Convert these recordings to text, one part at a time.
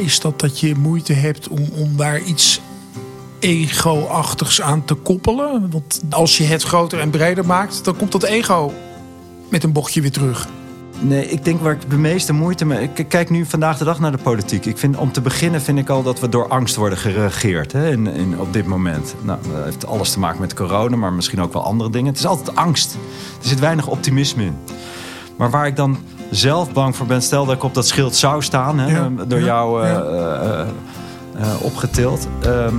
Is dat dat je moeite hebt om, om daar iets ego-achtigs aan te koppelen? Want als je het groter en breder maakt, dan komt dat ego met een bochtje weer terug. Nee, ik denk waar ik de meeste moeite mee. Ik kijk nu vandaag de dag naar de politiek. Ik vind, om te beginnen vind ik al dat we door angst worden geregeerd hè, in, op dit moment. Nou, dat heeft alles te maken met corona, maar misschien ook wel andere dingen. Het is altijd angst. Er zit weinig optimisme in. Maar waar ik dan zelf bang voor ben, stel dat ik op dat schild zou staan, hè, Ja, door ja, jou eh, ja. eh, eh, opgetild. Ehm,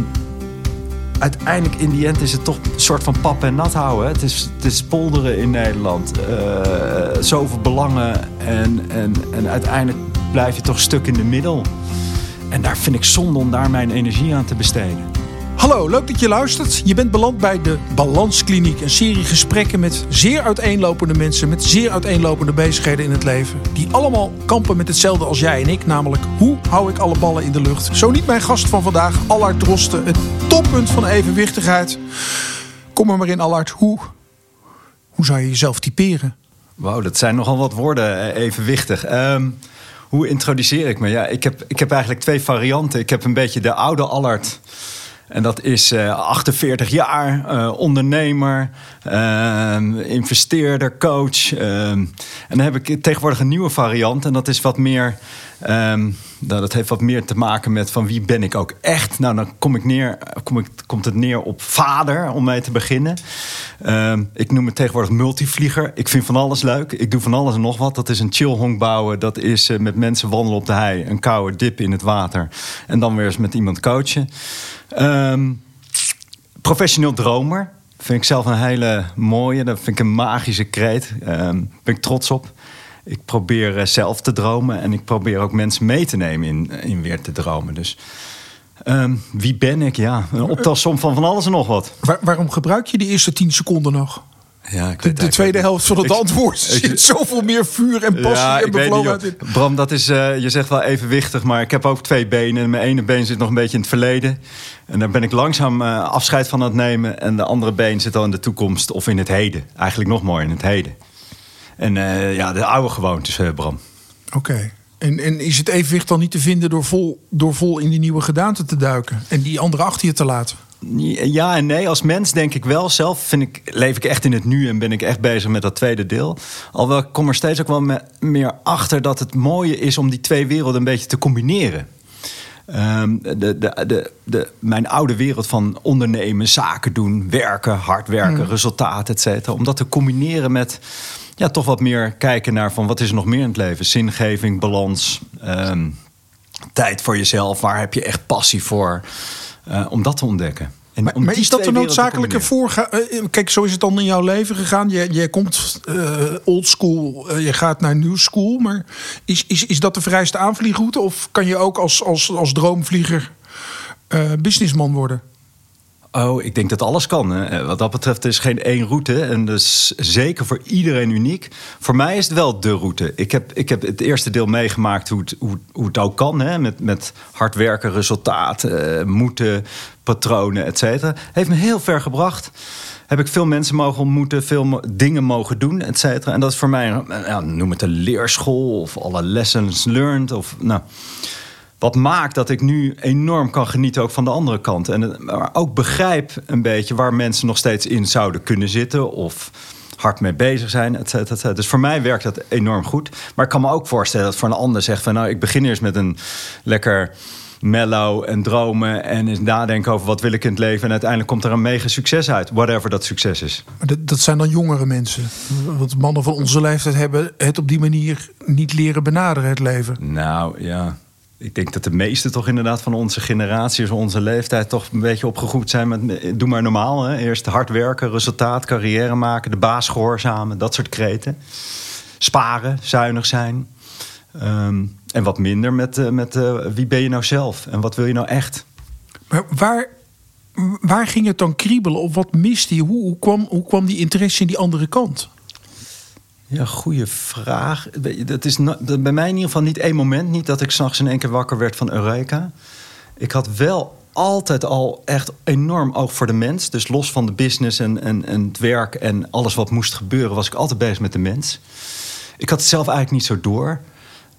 uiteindelijk in die end is het toch een soort van pap en nat houden. hè. Het is, het is polderen in Nederland. Zoveel belangen. En, en, en uiteindelijk blijf je toch stuk in de middel. En daar vind ik zonde om daar mijn energie aan te besteden. Hallo, leuk dat je luistert. Je bent beland bij de Balanskliniek. Een serie gesprekken met zeer uiteenlopende mensen... met zeer uiteenlopende bezigheden in het leven. Die allemaal kampen met hetzelfde als jij en ik. Namelijk, hoe hou ik alle ballen in de lucht? Zo niet mijn gast van vandaag, Allard Drosten. Het toppunt van evenwichtigheid. Kom er maar in, Allard. Hoe, hoe zou je jezelf typeren? Wauw, dat zijn nogal wat woorden, eh, evenwichtig. Ehm, hoe introduceer ik me? Ja, ik heb, ik heb eigenlijk twee varianten. Ik heb een beetje de oude Allard. En dat is eh, 48 jaar, eh, ondernemer, investeerder, coach. ehm. en dan heb ik tegenwoordig een nieuwe variant. En dat is wat meer. ehm, nou, dat heeft wat meer te maken met van wie ben ik ook echt. Nou, dan kom ik neer, kom ik, komt het neer op vader, om mee te beginnen. Ehm, ik noem het tegenwoordig multivlieger. Ik vind van alles leuk. Ik doe van alles en nog wat. Dat is een chillhonk bouwen. Dat is eh, met mensen wandelen op de hei. Een koude dip in het water. En dan weer eens met iemand coachen. Ehm, professioneel dromer. Vind ik zelf een hele mooie. Dat vind ik een magische kreet. Ehm ben ik trots op. Ik probeer eh, zelf te dromen. En ik probeer ook mensen mee te nemen in, in weer te dromen. Dus ehm, wie ben ik? Ja, een optelsom van van alles en nog wat. Waar- waarom gebruik je die eerste 10 seconden nog? Ja, ik De, de tweede helft van het Ik- antwoord ik- zit zoveel meer vuur en passie Ja, en bevlogenheid in. Bram, dat is, eh, je zegt wel evenwichtig, maar ik heb ook twee benen. En mijn ene been zit nog een beetje in het verleden. En daar ben ik langzaam eh, afscheid van aan het nemen. En de andere been zit al in de toekomst of in het heden. Eigenlijk nog mooier, in het heden. En eh, ja, de oude gewoontes, eh, Bram. Oké. En, en is het evenwicht dan niet te vinden door vol, door vol in die nieuwe gedaante te duiken en die andere achter je te laten? Ja en nee, als mens denk ik wel. Zelf vind ik, leef ik echt in het nu en ben ik echt bezig met dat tweede deel. Alhoewel ik kom er steeds ook wel me- meer achter dat het mooie is om die twee werelden een beetje te combineren. Ehm, de, de, de, de, mijn oude wereld van ondernemen, zaken doen, werken, hard werken, resultaten, et cetera. Om dat te combineren met ja, toch wat meer kijken naar van wat is er nog meer in het leven? Zingeving, balans, ehm, tijd voor jezelf. Waar heb je echt passie voor? Eh, om dat te ontdekken. En Maar, is dat een te noodzakelijke voorga? eh, Kijk, zo is het dan in jouw leven gegaan. Je, je komt eh old school, eh, je gaat naar new school. Maar is, is, is dat de vereiste aanvliegroute? Of kan je ook als, als, als droomvlieger eh, businessman worden? Oh, ik denk dat alles kan. Hè. Eh, Wat dat betreft is geen één route. En dus zeker voor iedereen uniek. Voor mij is het wel de route. Ik heb, ik heb het eerste deel meegemaakt hoe het, hoe, hoe het ook kan. Hè. Met, met hard werken, resultaat, eh, moeten, patronen, et cetera. Heeft me heel ver gebracht. Heb ik veel mensen mogen ontmoeten, veel dingen mogen doen, et cetera. En dat is voor mij, ja, noem het een leerschool of alle lessons learned. Of, nou, wat maakt dat ik nu enorm kan genieten ook van de andere kant. En het- maar ook begrijp een beetje waar mensen nog steeds in zouden kunnen zitten. Of hard mee bezig zijn, et cetera, et cetera. Dus voor mij werkt dat enorm goed. Maar ik kan me ook voorstellen dat voor een ander zegt van... nou, ik begin eerst met een lekker mellow en dromen... en eens nadenken over wat wil ik in het leven... en uiteindelijk komt er een mega succes uit. Whatever dat succes is. Maar dat, dat zijn dan jongere mensen. Want mannen van onze leeftijd hebben het op die manier niet leren benaderen, het leven. Nou ja, ik denk dat de meeste toch inderdaad van onze generatie, van onze leeftijd, toch een beetje opgegroeid zijn met doe maar normaal. Hè? Eerst hard werken, resultaat, carrière maken, de baas gehoorzamen, dat soort kreten. Sparen, zuinig zijn. Ehm, en wat minder met, eh, met eh, wie ben je nou zelf en wat wil je nou echt? Maar waar, waar ging het dan kriebelen? Of wat miste je? Hoe, hoe, kwam, hoe kwam die interesse in die andere kant? Ja, goede vraag. Dat is bij mij in ieder geval niet één moment. Niet dat ik s'nachts in één keer wakker werd van Eureka. Ik had wel altijd al echt enorm oog voor de mens. Dus los van de business en, en, en het werk en alles wat moest gebeuren... was ik altijd bezig met de mens. Ik had het zelf eigenlijk niet zo door.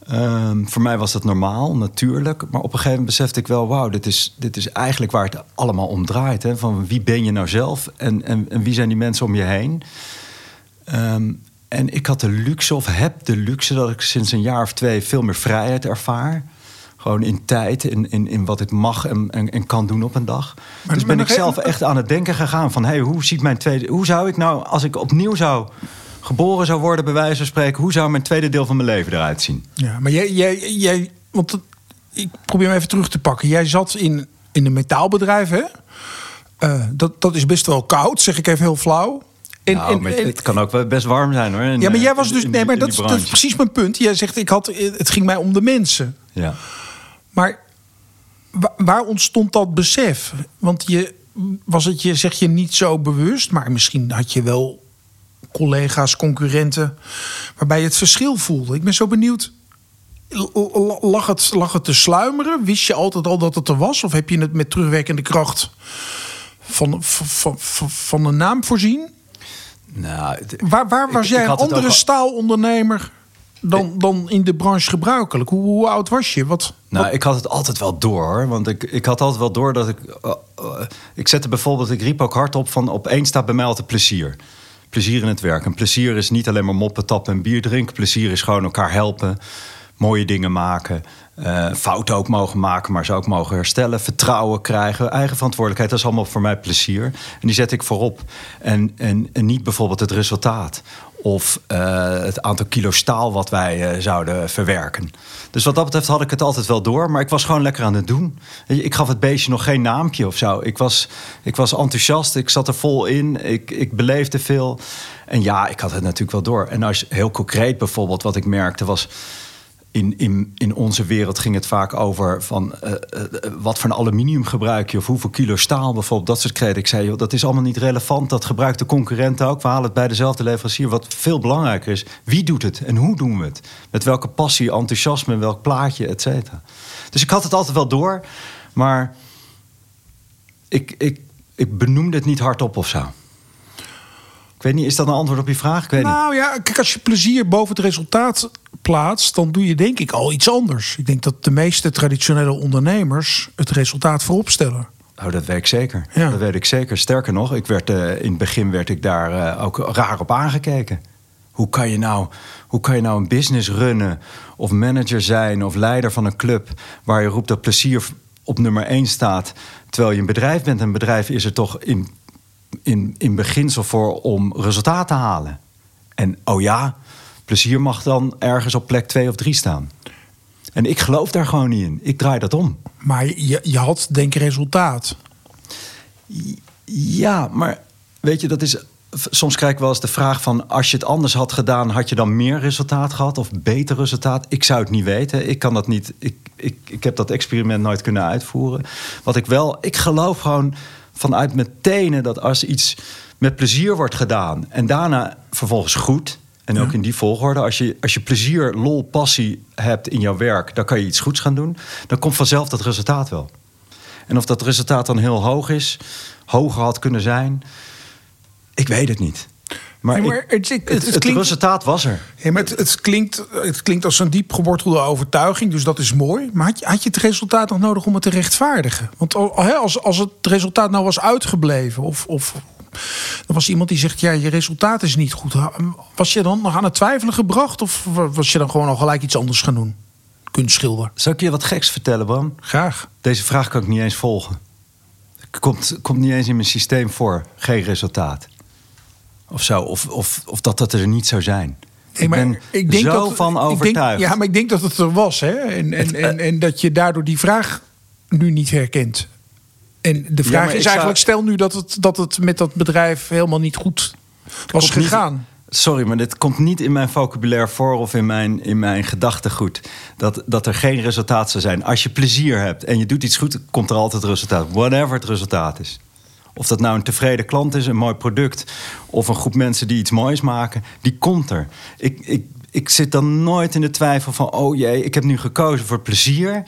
Ehm, voor mij was dat normaal, natuurlijk. Maar op een gegeven moment besefte ik wel... wauw, dit is, dit is eigenlijk waar het allemaal om draait. Hè? Van wie ben je nou zelf en, en, wie zijn die mensen om je heen? Ehm, en ik had de luxe, of heb de luxe... dat ik sinds een jaar of twee veel meer vrijheid ervaar. Gewoon in tijd, in, in, in wat ik mag en, en, en kan doen op een dag. Maar- dus ben ik zelf even- echt aan het denken gegaan van... hey, hoe ziet mijn tweede... Hoe zou ik nou, als ik opnieuw zou geboren zou worden, bij wijze van spreken... hoe zou mijn tweede deel van mijn leven eruit zien? Ja, maar jij, jij, jij want ik probeer hem even terug te pakken. Jij zat in, in een metaalbedrijf, hè? Eh, dat, dat is best wel koud, zeg ik even heel flauw. En, nou, en- maar en- het kan ook wel best warm zijn hoor. in, ja, maar eh, jij was in- dus. in Nee, maar dat, is- dat is branche. precies mijn punt. Jij zegt, ik had, het ging mij om de mensen. Ja. Maar wa- waar ontstond dat besef? Want je was het je, zeg je, niet zo bewust, maar misschien had je wel collega's, concurrenten, waarbij je het verschil voelde. Ik ben zo benieuwd. Lag het, lag het te sluimeren? Wist je altijd al dat het er was? Of heb je het met terugwerkende kracht van, van, van, van een naam voorzien? Nou, het- Waar, waar was Ik- jij ik een andere ook staalondernemer dan, dan in de branche gebruikelijk? Hoe, hoe oud was je? Wat, Nou, wat- ik had het altijd wel door, hoor. Want ik, ik had altijd wel door dat ik... eh, eh, ik zette bijvoorbeeld, ik riep ook hardop van... op één staat bij mij altijd plezier. Plezier in het werk. En plezier is niet alleen maar moppen, tappen en bier drinken. Plezier is gewoon elkaar helpen. Mooie dingen maken. Eh, fouten ook mogen maken, maar ze ook mogen herstellen. Vertrouwen krijgen. Eigen verantwoordelijkheid. Dat is allemaal voor mij plezier. En die zet ik voorop. En, en, niet bijvoorbeeld het resultaat. Of eh, het aantal kilo staal wat wij eh, zouden verwerken. Dus wat dat betreft had ik het altijd wel door. Maar ik was gewoon lekker aan het doen. Ik gaf het beestje nog geen naampje of zo. Ik was, ik was enthousiast. Ik zat er vol in. Ik, ik beleefde veel. En ja, ik had het natuurlijk wel door. En als heel concreet bijvoorbeeld, wat ik merkte was in, in, in onze wereld ging het vaak over van eh, eh, wat voor aluminium gebruik je of hoeveel kilo staal bijvoorbeeld. Dat soort kreden. Ik zei, dat is allemaal niet relevant. Dat gebruikt de concurrent ook. We halen het bij dezelfde leverancier. Wat veel belangrijker is, wie doet het en hoe doen we het? Met welke passie, enthousiasme, welk plaatje, et cetera. Dus ik had het altijd wel door, maar ik, ik, ik benoemde het niet hardop of zo. Ik weet niet, is dat een antwoord op je vraag? Ik weet niet. Nou ja, kijk, als je plezier boven het resultaat plaatst, dan doe je denk ik al iets anders. Ik denk dat de meeste traditionele ondernemers het resultaat voorop stellen. Oh, dat weet ik zeker. Ja. Dat weet ik zeker. Sterker nog, ik werd, eh, in het begin werd ik daar eh, ook raar op aangekeken. Hoe kan, je nou, hoe kan je nou een business runnen of manager zijn of leider van een club waar je roept dat plezier op nummer één staat, terwijl je een bedrijf bent. Een bedrijf is er toch in, in, in beginsel voor om resultaat te halen. En oh ja, plezier mag dan ergens op plek twee of drie staan. En ik geloof daar gewoon niet in. Ik draai dat om. Maar je, je had denk ik resultaat. Ja, maar weet je, dat is. Soms krijg ik wel eens de vraag van... als je het anders had gedaan, had je dan meer resultaat gehad... of beter resultaat? Ik zou het niet weten. Ik kan dat niet... Ik, ik, ik heb dat experiment nooit kunnen uitvoeren. Wat ik wel... Ik geloof gewoon vanuit mijn tenen... dat als iets met plezier wordt gedaan... en daarna vervolgens goed... en ook in die volgorde... Als je, als je plezier, lol, passie hebt in jouw werk... dan kan je iets goeds gaan doen. Dan komt vanzelf dat resultaat wel. En of dat resultaat dan heel hoog is, hoger had kunnen zijn, ik weet het niet. Maar, Nee, maar ik- het- het- het, het het klinkt- resultaat was er. Ja, maar het, klinkt, het klinkt als een diep gewortelde overtuiging, dus dat is mooi. Maar had je, had je het resultaat nog nodig om het te rechtvaardigen? Want als, als het resultaat nou was uitgebleven, of, of er was iemand die zegt: ja, je resultaat is niet goed. Was je dan nog aan het twijfelen gebracht, of was je dan gewoon al gelijk iets anders gaan doen? Kunstschilder. Zal ik je wat geks vertellen, Bram? Graag. Deze vraag kan ik niet eens volgen. Komt, komt niet eens in mijn systeem voor. Geen resultaat. Of zo. Of, of, of dat dat er niet zou zijn. Nee, maar ik ben zo dat, van ik denk- overtuigd. ja, maar ik denk dat het er was. Hè? En, en, en, en dat je daardoor die vraag nu niet herkent. En de vraag is ik zou- eigenlijk: stel nu dat het, dat het met dat bedrijf helemaal niet goed was Komt niet- gegaan. sorry, maar dit komt niet in mijn vocabulaire voor of in mijn, in mijn gedachtegoed. Dat, dat er geen resultaat zou zijn. Als je plezier hebt en je doet iets goed, komt er altijd resultaat. Whatever het resultaat is. Of dat nou een tevreden klant is, een mooi product... of een groep mensen die iets moois maken, die komt er. Ik, ik, ik zit dan nooit in de twijfel van... oh jee, ik heb nu gekozen voor plezier...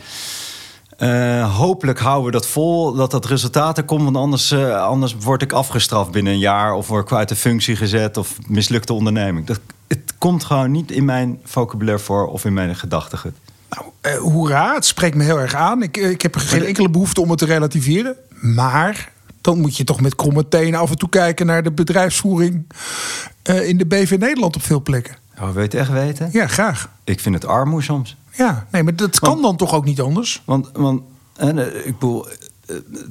Eh, hopelijk houden we dat vol, dat dat resultaat er komt. Want anders, eh, anders word ik afgestraft binnen een jaar. Of word ik uit de functie gezet. Of mislukte onderneming. Dat, het komt gewoon niet in mijn vocabulaire voor of in mijn gedachtegoed. Nou, eh, hoera, het spreekt me heel erg aan. Ik, ik heb geen enkele behoefte om het te relativeren. Maar dan moet je toch met kromme tenen af en toe kijken naar de bedrijfsvoering uh, in de BV Nederland op veel plekken. Oh, wil je het echt weten? Ja, graag. Ik vind het armoe soms. Ja, nee, maar dat kan dan toch ook niet anders? Want, want en, ik bedoel,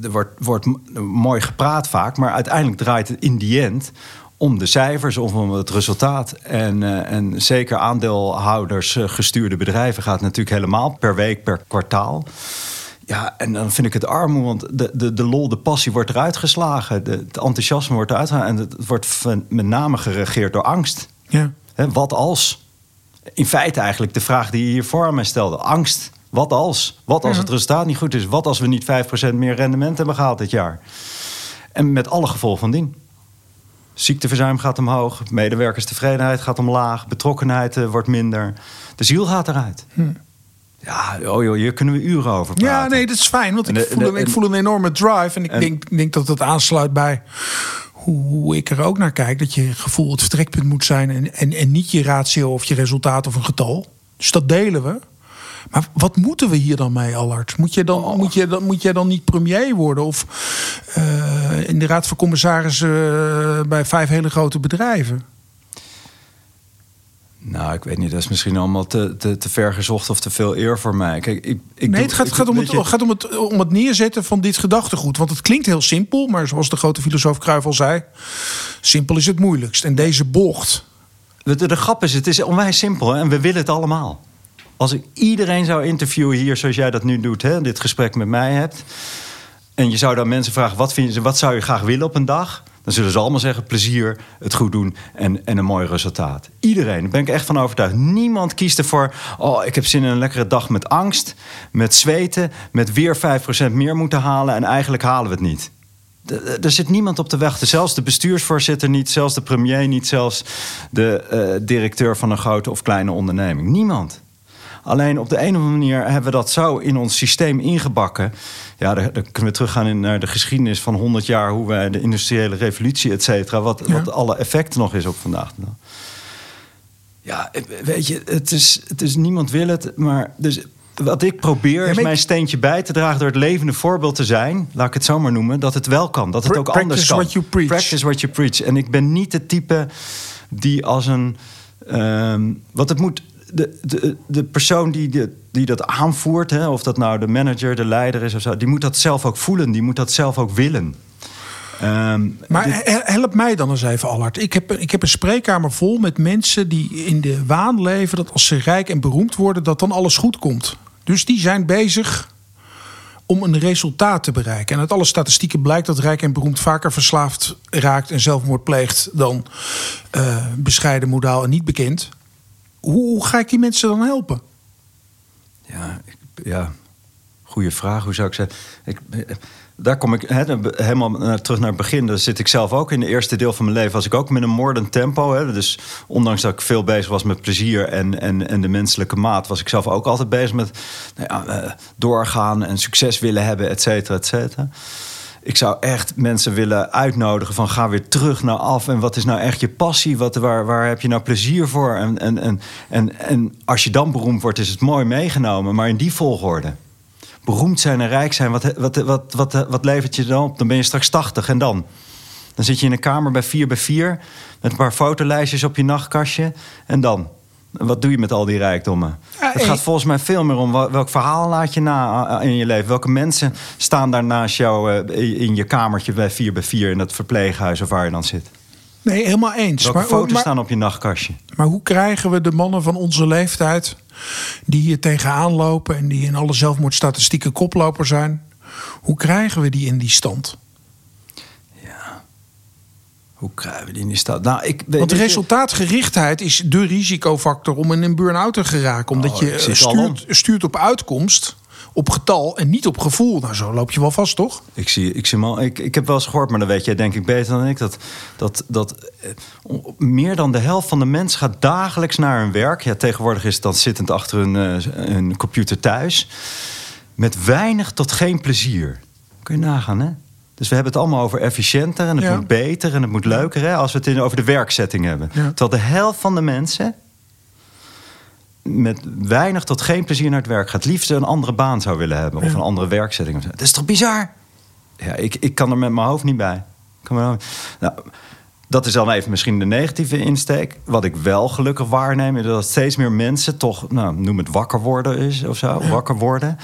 er wordt, wordt mooi gepraat vaak, maar uiteindelijk draait het in die end om de cijfers of om het resultaat. En, uh, en zeker aandeelhouders gestuurde bedrijven gaat natuurlijk helemaal per week, per kwartaal. Ja, en dan vind ik het armoe, want de, de, de lol, de passie wordt eruit geslagen. De, het enthousiasme wordt eruit geslagen. En het wordt met name geregeerd door angst. Ja. wat als? In feite eigenlijk de vraag die je hier voor mij stelde. Angst. Wat als? Wat als het resultaat niet goed is? Wat als we niet 5% meer rendement hebben gehaald dit jaar? En met alle gevolgen van dien. Ziekteverzuim gaat omhoog, medewerkerstevredenheid gaat omlaag, betrokkenheid eh, wordt minder. De ziel gaat eruit. Hm. Ja, oh joh, hier kunnen we uren over praten. Ja, nee, dat is fijn, want ik, voel, ik voel een enorme drive. En ik denk, denk dat het aansluit bij hoe, ik er ook naar kijk. Dat je gevoel het vertrekpunt moet zijn en, en, en niet je ratio of je resultaat of een getal. Dus dat delen we. Maar wat moeten we hier dan mee, Allard? Moet je dan, oh. moet je dan, moet jij dan niet premier worden? Of uh, in de raad van commissarissen uh, bij vijf hele grote bedrijven? Nou, ik weet niet. Dat is misschien allemaal te, te, te ver gezocht of te veel eer voor mij. Kijk, ik, ik nee, het gaat, gaat, om, het, gaat om, het, om het neerzetten van dit gedachtegoed. Want het klinkt heel simpel, maar zoals de grote filosoof Cruijff al zei... simpel is het moeilijkst. En deze bocht... De, de, de grap is, het is onwijs simpel en we willen het allemaal. Als ik iedereen zou interviewen hier zoals jij dat nu doet, hè, dit gesprek met mij hebt. En je zou dan mensen vragen: wat, vind je, wat zou je graag willen op een dag? Dan zullen ze allemaal zeggen: plezier, het goed doen en, en een mooi resultaat. Iedereen, daar ben ik echt van overtuigd. Niemand kiest ervoor: oh, ik heb zin in een lekkere dag met angst, met zweten, met weer 5% meer moeten halen en eigenlijk halen we het niet. Er zit niemand op te wachten. Zelfs de bestuursvoorzitter niet, zelfs de premier niet, zelfs de uh, directeur van een grote of kleine onderneming. Niemand. Alleen op de een of andere manier hebben we dat zo in ons systeem ingebakken. Ja, dan, kunnen we teruggaan in, naar de geschiedenis van 100 jaar, hoe wij de industriële revolutie, et cetera, wat, wat alle effecten nog is op vandaag. Ja, weet je, het is, het is niemand wil het, maar dus wat ik probeer is mijn steentje bij te dragen door het levende voorbeeld te zijn, laat ik het zo maar noemen, dat het wel kan, dat het ook anders kan. What you preach. Practice what you preach. En ik ben niet de type die als een, um, wat het moet de, de, de persoon die, de, die dat aanvoert, hè, of dat nou de manager, de leider is of zo, die moet dat zelf ook voelen, die moet dat zelf ook willen. Um, maar help mij dan eens even, Allard. Ik heb, ik heb een spreekkamer vol met mensen die in de waan leven dat als ze rijk en beroemd worden, dat dan alles goed komt. Dus die zijn bezig om een resultaat te bereiken. En uit alle statistieken blijkt dat rijk en beroemd vaker verslaafd raakt en zelfmoord pleegt dan uh, bescheiden, modaal en niet bekend hoe ga ik die mensen dan helpen? Ja, ik, ja goede vraag. Hoe zou ik zeggen? Ik, daar kom ik helemaal terug naar het begin. Daar zit ik zelf ook in. Het eerste deel van mijn leven was ik ook met een moordend tempo. Dus ondanks dat ik veel bezig was met plezier en, en, en de menselijke maat... was ik zelf ook altijd bezig met nou ja, eh, doorgaan en succes willen hebben, et cetera, et cetera ik zou echt mensen willen uitnodigen van ga weer terug naar af. En wat is nou echt je passie? Wat, waar, waar heb je nou plezier voor? En, en, en, en, en als je dan beroemd wordt, is het mooi meegenomen. Maar in die volgorde. Beroemd zijn en rijk zijn, wat, wat, wat, wat, wat levert je dan op? Dan ben je straks 80 en dan? Dan zit je in een kamer bij 4 bij 4 met een paar fotolijstjes op je nachtkastje. En dan? Wat doe je met al die rijkdommen? het gaat volgens mij veel meer om welk verhaal laat je na eh, in je leven. Welke mensen staan daar naast jou eh, in je kamertje bij 4 bij 4 in dat verpleeghuis of waar je dan zit? Nee, helemaal eens. Welke maar, foto's staan op je nachtkastje? Maar hoe krijgen we de mannen van onze leeftijd... die hier tegenaan lopen en die in alle zelfmoordstatistieken koploper zijn... hoe krijgen we die in die stand? Hoe krijgen we die in die stad? Nou, ik, Want de resultaatgerichtheid is de risicofactor om in een burn-out te geraken. Omdat oh, je stuurt, stuurt op uitkomst op getal en niet op gevoel. Nou, zo loop je wel vast, toch? Ik zie, ik zie mal, ik, ik heb wel eens gehoord, maar dan weet jij denk ik beter dan ik dat dat dat eh, meer dan de helft van de mensen gaat dagelijks naar hun werk. Ja, tegenwoordig is het dan zittend achter hun, uh, hun computer thuis met weinig tot geen plezier. Kun je nagaan, hè? Dus we hebben het allemaal over efficiënter en het Ja. moet beter en het moet leuker. Hè, als we het in, over de werkzetting hebben. Ja. Terwijl de helft van de mensen met weinig tot geen plezier naar het werk gaat. Liefst een andere baan zou willen hebben. Of een andere werkzetting. Dat is toch bizar? Ja, ik, ik kan er met mijn hoofd niet bij. Kan nou, dat is dan even misschien de negatieve insteek. Wat ik wel gelukkig waarneem... is dat steeds meer mensen toch, nou, noem het wakker worden is of zo. Wakker worden.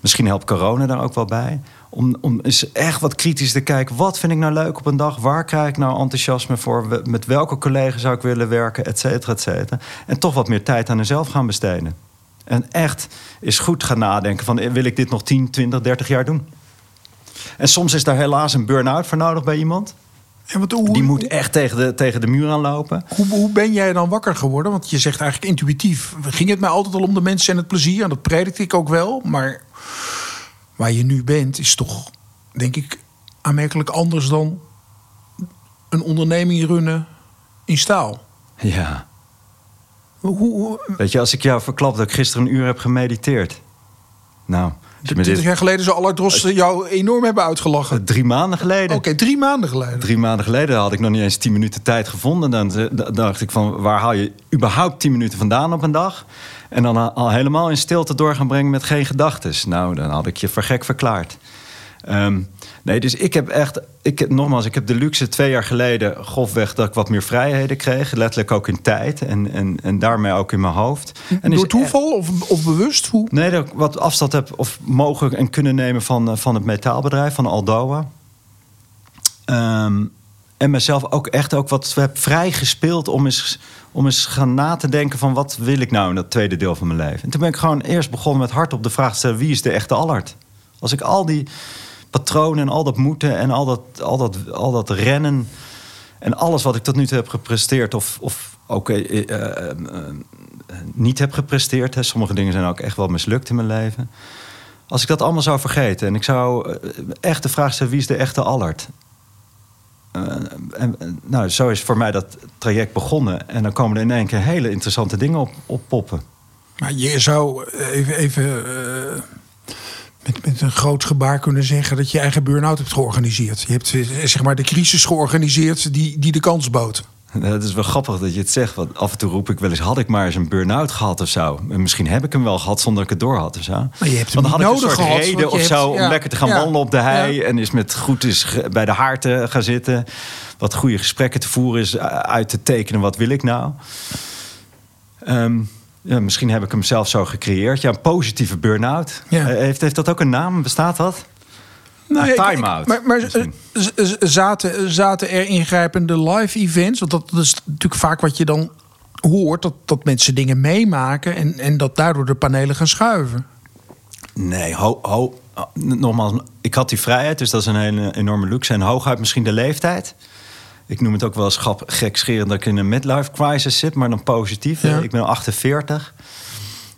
Misschien helpt corona daar ook wel bij. Om, om eens echt wat kritisch te kijken. Wat vind ik nou leuk op een dag? Waar krijg ik nou enthousiasme voor? Met welke collega zou ik willen werken? Et cetera, et cetera. En toch wat meer tijd aan mezelf gaan besteden. En echt eens goed gaan nadenken van... eh, wil ik dit nog 10, 20, 30 jaar doen? En soms is daar helaas een burn-out voor nodig bij iemand. En wat, hoe, Die moet echt tegen de, tegen de muur aanlopen. hoe, hoe ben jij dan wakker geworden? Want je zegt eigenlijk intuïtief. Ging het mij altijd al om de mensen en het plezier? En dat predikte ik ook wel. Maar waar je nu bent is toch, denk ik, aanmerkelijk anders dan een onderneming runnen in staal. Ja. Hoe, hoe, Weet je, als ik jou verklap dat ik gisteren een uur heb gemediteerd. Nou, als je me 20 dit, jaar geleden zou Allard Drost jou enorm hebben uitgelachen. drie maanden geleden. Oké, drie maanden geleden. Drie maanden geleden had ik nog niet eens tien minuten tijd gevonden. Dan eh, dan dacht ik van, waar haal je überhaupt tien minuten vandaan op een dag? En dan al- al helemaal in stilte door gaan brengen met geen gedachten. Nou, dan had ik je voor gek verklaard. Ehm, nee, dus ik heb echt, ik, heb- nogmaals, ik heb de luxe twee jaar geleden grofweg dat ik wat meer vrijheden kreeg. Letterlijk ook in tijd en, en, en daarmee ook in mijn hoofd. En Door toeval of, of bewust? Hoe? Nee, dat ik wat afstand heb of mogen en kunnen nemen van, eh, van het metaalbedrijf, van Aldoa. Ehm, en mezelf ook echt ook wat heb vrijgespeeld om eens, om eens gaan na te denken van wat wil ik nou in dat tweede deel van mijn leven. En toen ben ik gewoon eerst begonnen met hard op de vraag te stellen wie is de echte Allard? Als ik al die patronen en al dat moeten en al dat, al dat, al dat rennen en alles wat ik tot nu toe heb gepresteerd of, of ook eh, eh, eh, niet heb gepresteerd. Hè. Sommige dingen zijn ook echt wel mislukt in mijn leven. Als ik dat allemaal zou vergeten en ik zou echt de vraag stellen: wie is de echte Allard? Eh, en, nou, zo is voor mij dat traject begonnen. En dan komen er in één keer hele interessante dingen op, op poppen. Maar je zou even, even eh, met, met een groot gebaar kunnen zeggen dat je eigen burn-out hebt georganiseerd. Je hebt eh, zeg maar de crisis georganiseerd die, die de kans bood. Het is wel grappig dat je het zegt. Want af en toe roep ik wel eens: had ik maar eens een burn-out gehad of zo. En misschien heb ik hem wel gehad zonder dat ik het door had of zo. Maar je hebt hem dan had ik een nodig soort gehad, reden of hebt- zo om ja, lekker te gaan ja, wandelen op de hei. ja. En is met goed is bij de haard te gaan zitten. Wat goede gesprekken te voeren is. eh, Uit te tekenen, wat wil ik nou? Ehm, ja, misschien heb ik hem zelf zo gecreëerd. Ja, een positieve burn-out. Ja. Eh, heeft, heeft dat ook een naam? Bestaat dat? Nou, ja, time-out, Maar, maar z- zaten, zaten er ingrijpende live events? Want dat, dat is natuurlijk vaak wat je dan hoort. Dat, dat mensen dingen meemaken en, en dat daardoor de panelen gaan schuiven. Nee, ho, ho, nogmaals, ik had die vrijheid, dus dat is een hele enorme luxe. En hooguit misschien de leeftijd. Ik noem het ook wel eens grap, gekscherend dat ik in een midlife crisis zit, maar dan positief. Ja. Ik ben 48.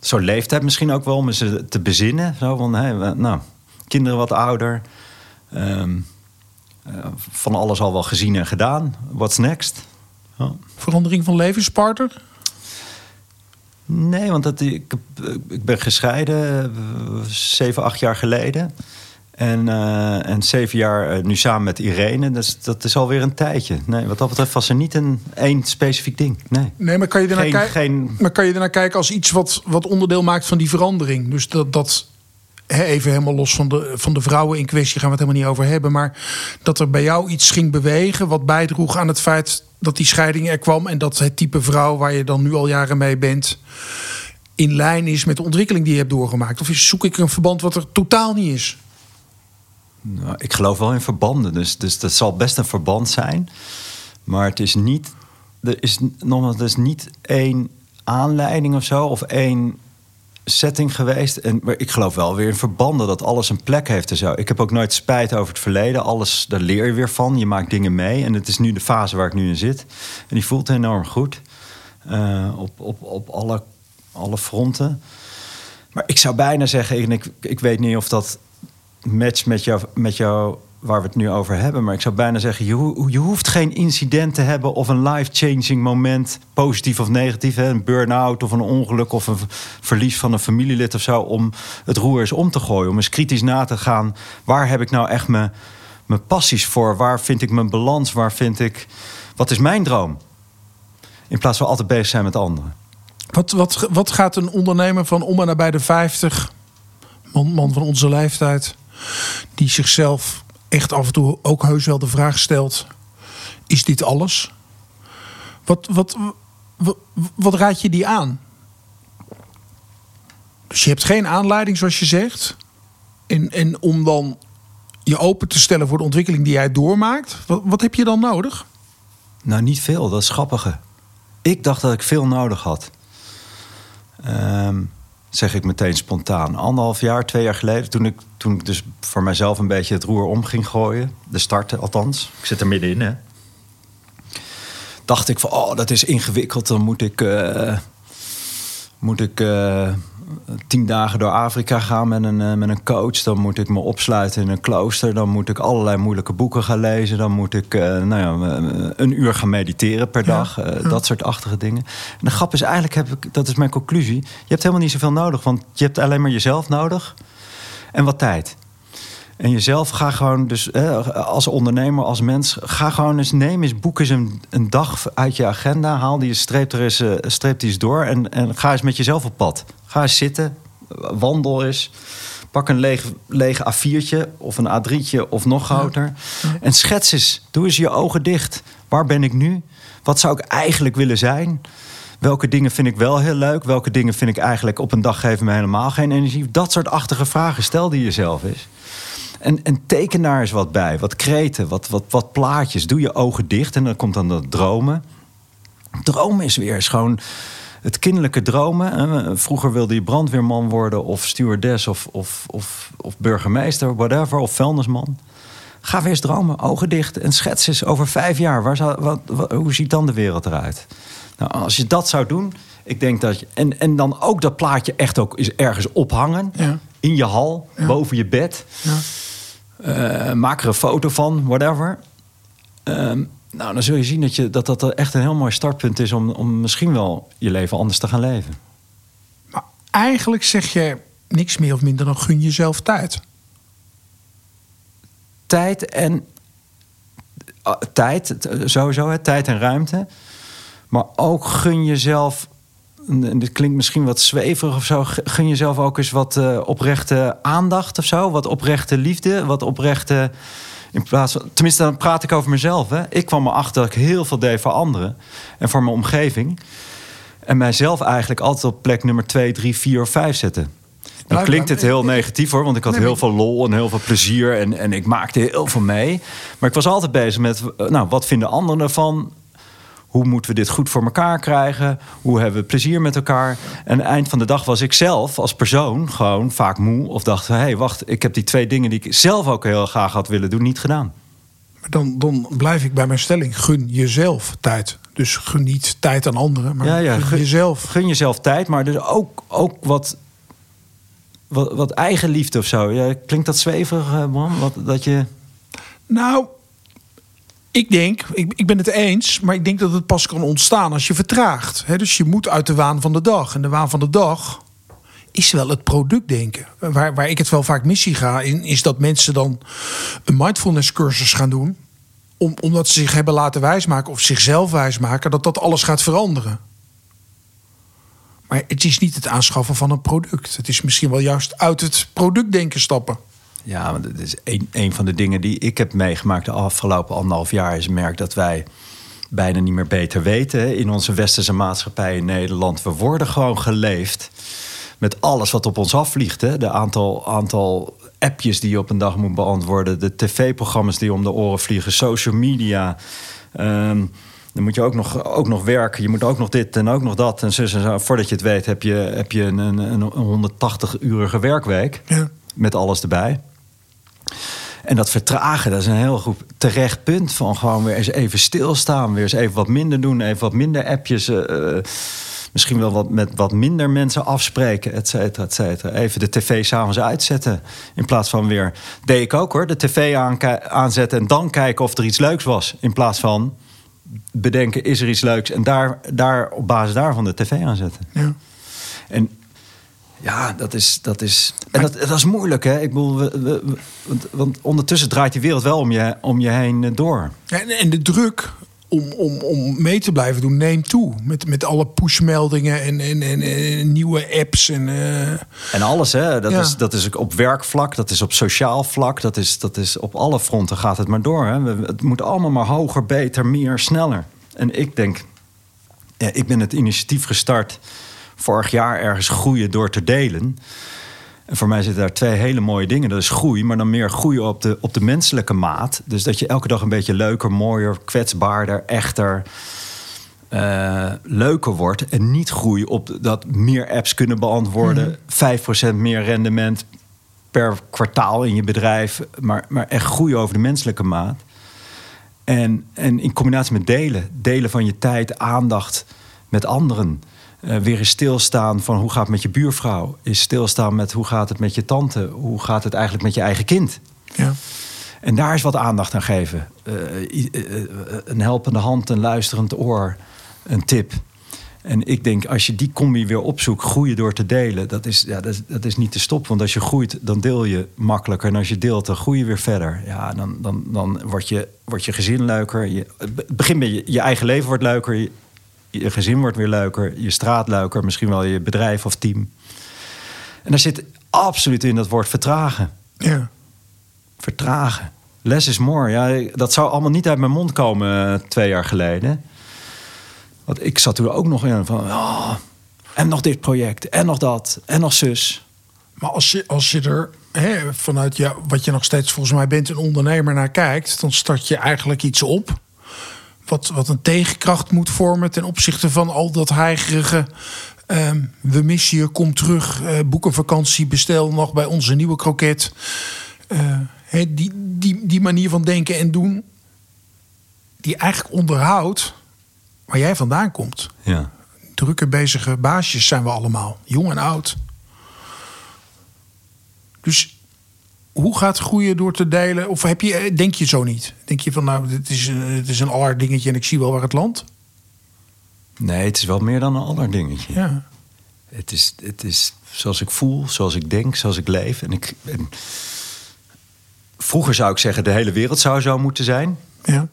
Zo'n leeftijd misschien ook wel om eens te bezinnen. Zo van, nou, kinderen wat ouder. Ehm, eh, van alles al wel gezien en gedaan. What's next? Ja. Verandering van levenspartner? Nee, want dat, ik, heb- ik ben gescheiden eh, zeven, acht jaar geleden. En, eh, en zeven jaar eh, nu samen met Irene. Dus dat is alweer een tijdje. Nee, wat dat betreft was er niet een één specifiek ding. Nee. Nee, maar kan je ernaar, Geen- maar kan je ernaar kijken als iets wat, wat onderdeel maakt van die verandering? Dus dat, dat even helemaal los van de, van de vrouwen in kwestie gaan we het helemaal niet over hebben. Maar dat er bij jou iets ging bewegen wat bijdroeg aan het feit dat die scheiding er kwam. En dat het type vrouw waar je dan nu al jaren mee bent in lijn is met de ontwikkeling die je hebt doorgemaakt. Of zoek ik een verband wat er totaal niet is? Nou, ik geloof wel in verbanden. Dus, dus dat zal best een verband zijn. Maar het is niet. Er is nogmaals, er is niet één aanleiding of zo. Of één setting geweest. En, maar ik geloof wel weer in verbanden dat alles een plek heeft en zo. Ik heb ook nooit spijt over het verleden. Alles, daar leer je weer van. Je maakt dingen mee. En het is nu de fase waar ik nu in zit. En die voelt enorm goed. Eh, op, op, op alle, alle fronten. Maar ik zou bijna zeggen, en ik, ik weet niet of dat matcht met jou, met jou waar we het nu over hebben. Maar ik zou bijna zeggen, je, je hoeft geen incident te hebben of een life-changing moment, positief of negatief, hè, een burn-out of een ongeluk of een verlies van een familielid of zo, om het roer eens om te gooien. Om eens kritisch na te gaan, waar heb ik nou echt mijn, passies voor? Waar vind ik mijn balans? Waar vind ik. Wat is mijn droom? In plaats van altijd bezig zijn met anderen. Wat, wat, wat gaat een ondernemer van om en nabij de 50, man, man van onze leeftijd, die zichzelf echt af en toe ook heus wel de vraag stelt: is dit alles? Wat, wat, wat, raad je die aan? Dus je hebt geen aanleiding, zoals je zegt. En, en om dan je open te stellen voor de ontwikkeling die jij doormaakt, wat, wat heb je dan nodig? Nou, niet veel. Dat is grappige. Ik dacht dat ik veel nodig had. Ehm, zeg ik meteen spontaan. Anderhalf jaar, twee jaar geleden, toen ik, toen ik dus voor mijzelf een beetje het roer om ging gooien. De start althans. Ik zit er middenin, hè. Dacht ik van, oh, dat is ingewikkeld. Dan moet ik, eh, moet ik uh, tien dagen door Afrika gaan met een, uh, met een coach. Dan moet ik me opsluiten in een klooster. Dan moet ik allerlei moeilijke boeken gaan lezen. Dan moet ik nou ja, een uur gaan mediteren per dag. Ja, ja. Dat soort achtige dingen. En de grap is eigenlijk, heb ik, dat is mijn conclusie. Je hebt helemaal niet zoveel nodig. Want je hebt alleen maar jezelf nodig. En wat tijd. En jezelf ga gewoon, dus als ondernemer, als mens, ga gewoon eens, neem eens, boek eens een, een dag uit je agenda. Haal die, streep er eens, streep die eens door en, en ga eens met jezelf op pad. Ga eens zitten, wandel eens. Pak een leeg, leeg A4'tje of een A3'tje of nog groter. Ja. En schets eens. Doe eens je ogen dicht. Waar ben ik nu? Wat zou ik eigenlijk willen zijn? Welke dingen vind ik wel heel leuk? Welke dingen vind ik eigenlijk op een dag geven me helemaal geen energie? Dat soort achtige vragen stel die jezelf eens. En, en teken daar eens wat bij. Wat kreten, wat, wat, wat plaatjes. Doe je ogen dicht en dan komt dan dat dromen. Dromen is weer eens gewoon het kinderlijke dromen. Vroeger wilde je brandweerman worden of stewardess of, of, of, of burgemeester, whatever, of vuilnisman. Ga weer eens dromen, ogen dicht en schets eens over vijf jaar. Waar zou, wat, wat, hoe ziet dan de wereld eruit? Nou, als je dat zou doen, ik denk dat je. En, en dan ook dat plaatje echt ook is ergens ophangen. Ja. In je hal, Ja. boven je bed. Ja. Uh, maak er een foto van, whatever. Um, nou, dan zul je zien dat, je, dat dat echt een heel mooi startpunt is om, om misschien wel je leven anders te gaan leven. Maar eigenlijk zeg je niks meer of minder dan gun jezelf tijd. Tijd en uh, tijd, sowieso, hè, tijd en ruimte. Maar ook gun jezelf en dit klinkt misschien wat zweverig of zo. Gun jezelf ook eens wat uh, oprechte aandacht of zo. Wat oprechte liefde. Wat oprechte. In plaats van, tenminste, dan praat ik over mezelf. Hè. Ik kwam erachter dat ik heel veel deed voor anderen en voor mijn omgeving. En mijzelf eigenlijk altijd op plek nummer 2, 3, 4 of 5 zetten. Dan klinkt het heel negatief hoor, want ik had heel veel lol en heel veel plezier en, en ik maakte heel veel mee. Maar ik was altijd bezig met, nou, wat vinden anderen ervan? Hoe moeten we dit goed voor elkaar krijgen? Hoe hebben we plezier met elkaar? En eind van de dag was ik zelf als persoon gewoon vaak moe. Of dacht, hé, hey, wacht, ik heb die twee dingen die ik zelf ook heel graag had willen doen, niet gedaan. Maar dan, dan blijf ik bij mijn stelling. Gun jezelf tijd. Dus gun niet tijd aan anderen, maar ja, ja, gun, gun jezelf. Gun jezelf tijd, maar dus ook, ook wat, wat, wat eigenliefde of zo. Ja, klinkt dat zweverig, man? Wat, dat je... Nou, ik denk, ik, ik ben het eens, maar ik denk dat het pas kan ontstaan als je vertraagt. Dus je moet uit de waan van de dag. En de waan van de dag is wel het productdenken. Waar, waar ik het wel vaak missie ga in, is dat mensen dan een mindfulness cursus gaan doen. Om, omdat ze zich hebben laten wijsmaken of zichzelf wijsmaken dat dat alles gaat veranderen. Maar het is niet het aanschaffen van een product. Het is misschien wel juist uit het productdenken stappen. Ja, want het is een, een van de dingen die ik heb meegemaakt de afgelopen anderhalf jaar. Is merk dat wij bijna niet meer beter weten in onze westerse maatschappij in Nederland. We worden gewoon geleefd met alles wat op ons afvliegt. Hè? De aantal, aantal appjes die je op een dag moet beantwoorden, de tv-programma's die om de oren vliegen, social media. Um, dan moet je ook nog, ook nog werken. Je moet ook nog dit en ook nog dat. En zo, zo. Voordat je het weet heb je, heb je een, een, een 180-urige werkweek. Ja. Met alles erbij. En dat vertragen, dat is een heel goed terecht punt. Van gewoon weer eens even stilstaan. Weer eens even wat minder doen. Even wat minder appjes. Uh, misschien wel wat met wat minder mensen afspreken, et cetera, et cetera. Even de tv s'avonds uitzetten. In plaats van weer... Deed ik ook hoor, de tv aanzetten en dan kijken of er iets leuks was. In plaats van bedenken, is er iets leuks? En daar, daar op basis daarvan de tv aanzetten. Ja. En Ja, dat is, dat is, en dat, dat is moeilijk, hè? Ik bedoel, we, we- we- want, want ondertussen draait die wereld wel om je, om je heen eh, door. En, en de druk om, om, om mee te blijven doen neemt toe. Met, met alle pushmeldingen en, en, en, en nieuwe apps. En, eh, En alles, hè? Dat, Ja. is, dat is op werkvlak, dat is op sociaal vlak, dat is, dat is op alle fronten gaat het maar door. Hè? Het moet allemaal maar hoger, beter, meer, sneller. En ik denk, ja, ik ben het initiatief gestart vorig jaar ergens groeien door te delen. En voor mij zitten daar twee hele mooie dingen. Dat is groei, maar dan meer groeien op de, op de menselijke maat. Dus dat je elke dag een beetje leuker, mooier, kwetsbaarder, echter, eh, leuker wordt. En niet groei op dat meer apps kunnen beantwoorden. 5% meer rendement per kwartaal in je bedrijf. Maar, maar echt groeien over de menselijke maat. En, en in combinatie met delen. Delen van je tijd, aandacht met anderen. Eh, weer eens stilstaan van hoe gaat het met je buurvrouw. Is stilstaan met hoe gaat het met je tante. Hoe gaat het eigenlijk met je eigen kind. ja. En daar is wat aandacht aan geven. Eh, eh, een helpende hand, een luisterend oor, een tip. En ik denk, als je die combi weer opzoekt, groeien door te delen, dat is, ja, dat is, dat is niet te stoppen. Want als je groeit, dan deel je makkelijker. En als je deelt, dan groei je weer verder. Ja, dan, dan, dan wordt, je, wordt je gezin leuker. Je, het begin bij je, je eigen leven wordt leuker. Je, je gezin wordt weer leuker. Je straat leuker. Misschien wel je bedrijf of team. En daar zit absoluut in dat woord vertragen ja. vertragen. Less is more. Ja, dat zou allemaal niet uit mijn mond komen eh, twee jaar geleden. Want ik zat toen ook nog in van... oh, en nog dit project, en nog dat, en nog zus. Maar als je, als je er hè, vanuit ja, wat je nog steeds volgens mij bent, een ondernemer naar kijkt, dan start je eigenlijk iets op. Wat, wat een tegenkracht moet vormen ten opzichte van al dat heigerige. ehm, we missen je, kom terug, eh, boek een vakantie, bestel nog bij onze nieuwe kroket. Eh, die, die, die manier van denken en doen, die eigenlijk onderhoudt waar jij vandaan komt. Ja. Drukke bezige baasjes zijn we allemaal, jong en oud. Dus hoe gaat groeien door te delen? Of heb je, eh, denk je zo niet? Denk je van nou, dit is, een- het is een aller dingetje en ik zie wel waar het landt? Nee, het is wel meer dan een ander dingetje. Ja. Het, is, het is zoals ik voel, zoals ik denk, zoals ik leef. En ik, en vroeger zou ik zeggen, de hele wereld zou zo moeten zijn. Ja.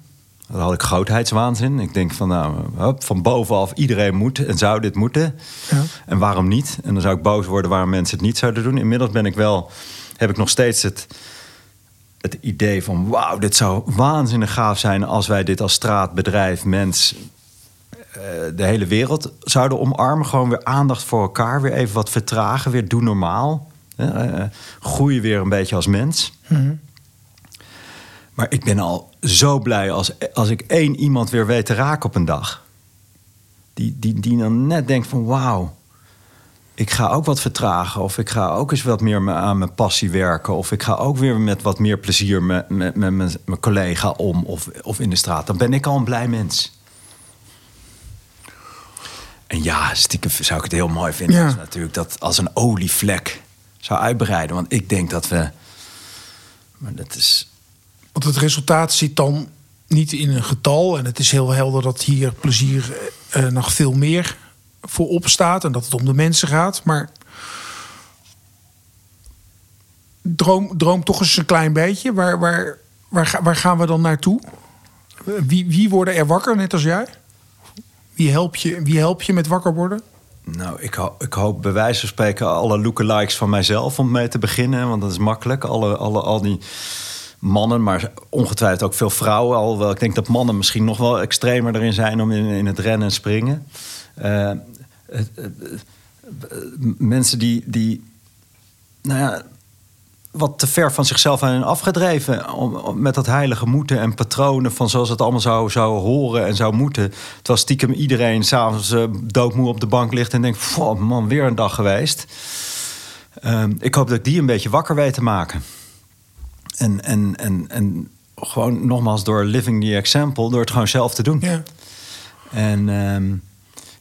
Dan had ik grootheidswaanzin. Ik denk van, nou, hop, van bovenaf iedereen moet en zou dit moeten. Ja. En waarom niet? En dan zou ik boos worden waarom mensen het niet zouden doen. Inmiddels ben ik wel, heb ik nog steeds het, het idee van... wauw, dit zou waanzinnig gaaf zijn als wij dit als straat, bedrijf, mens... eh, de hele wereld zouden omarmen. Gewoon weer aandacht voor elkaar. Weer even wat vertragen. Weer doe normaal. Eh, eh, groeien weer een beetje als mens. Maar ik ben al zo blij als, als ik één iemand weer weet te raken op een dag. Die, die, die dan net denkt van wauw, ik ga ook wat vertragen. Of ik ga ook eens wat meer me- aan mijn passie werken. Of ik ga ook weer met wat meer plezier met, met, met mijn, mijn collega om. Of, of in de straat. Dan ben ik al een blij mens. En ja, stiekem zou ik het heel mooi vinden. Ja. Als natuurlijk dat als een olievlek zou uitbreiden. Want ik denk dat we... Maar dat is... Want het resultaat zit dan niet in een getal. En het is heel helder dat hier plezier eh, eh, nog veel meer voor opstaat. En dat het om de mensen gaat. Maar droom, droom toch eens een klein beetje. Waar, waar, waar, waar gaan we dan naartoe? Wie, wie worden er wakker, net als jij? Wie help je, wie help je met wakker worden? Nou, ik, ik hoop bij wijze van spreken alle lookalikes van mijzelf om mee te beginnen. Want dat is makkelijk. Alle, alle, al die mannen, maar ongetwijfeld ook veel vrouwen. Alhoewel ik denk dat mannen misschien nog wel extremer erin zijn om in, in het rennen en springen. Eh, mensen die, die nou ja, wat te ver van zichzelf zijn afgedreven. Om, om- met dat heilige moeten en patronen van zoals het allemaal zou, zou horen en zou moeten. Terwijl stiekem iedereen s'avonds uh, doodmoe op de bank ligt en denkt: "Pff, man, weer een dag geweest. Ehm, ik hoop dat ik die een beetje wakker weet te maken. En, en, en, en gewoon nogmaals door living the example, door het gewoon zelf te doen. Ja. En ehm,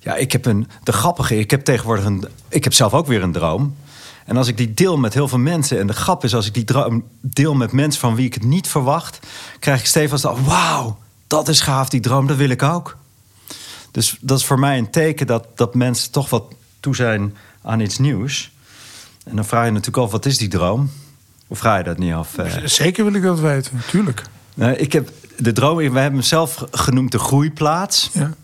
ja, ik heb een. De grappige, ik heb tegenwoordig een. Ik heb zelf ook weer een droom. En als ik die deel met heel veel mensen. En de grap is, als ik die droom deel met mensen van wie ik het niet verwacht. krijg ik stevast al. Wauw, dat is gaaf, die droom, dat wil ik ook. Dus dat is voor mij een teken dat, dat mensen toch wat toe zijn aan iets nieuws. En dan vraag je natuurlijk af, wat is die droom? Of vraag je dat niet af? Eh? Zeker wil ik dat weten, natuurlijk. Ik heb de droom, we hebben hem zelf genoemd de groeiplaats. Ja.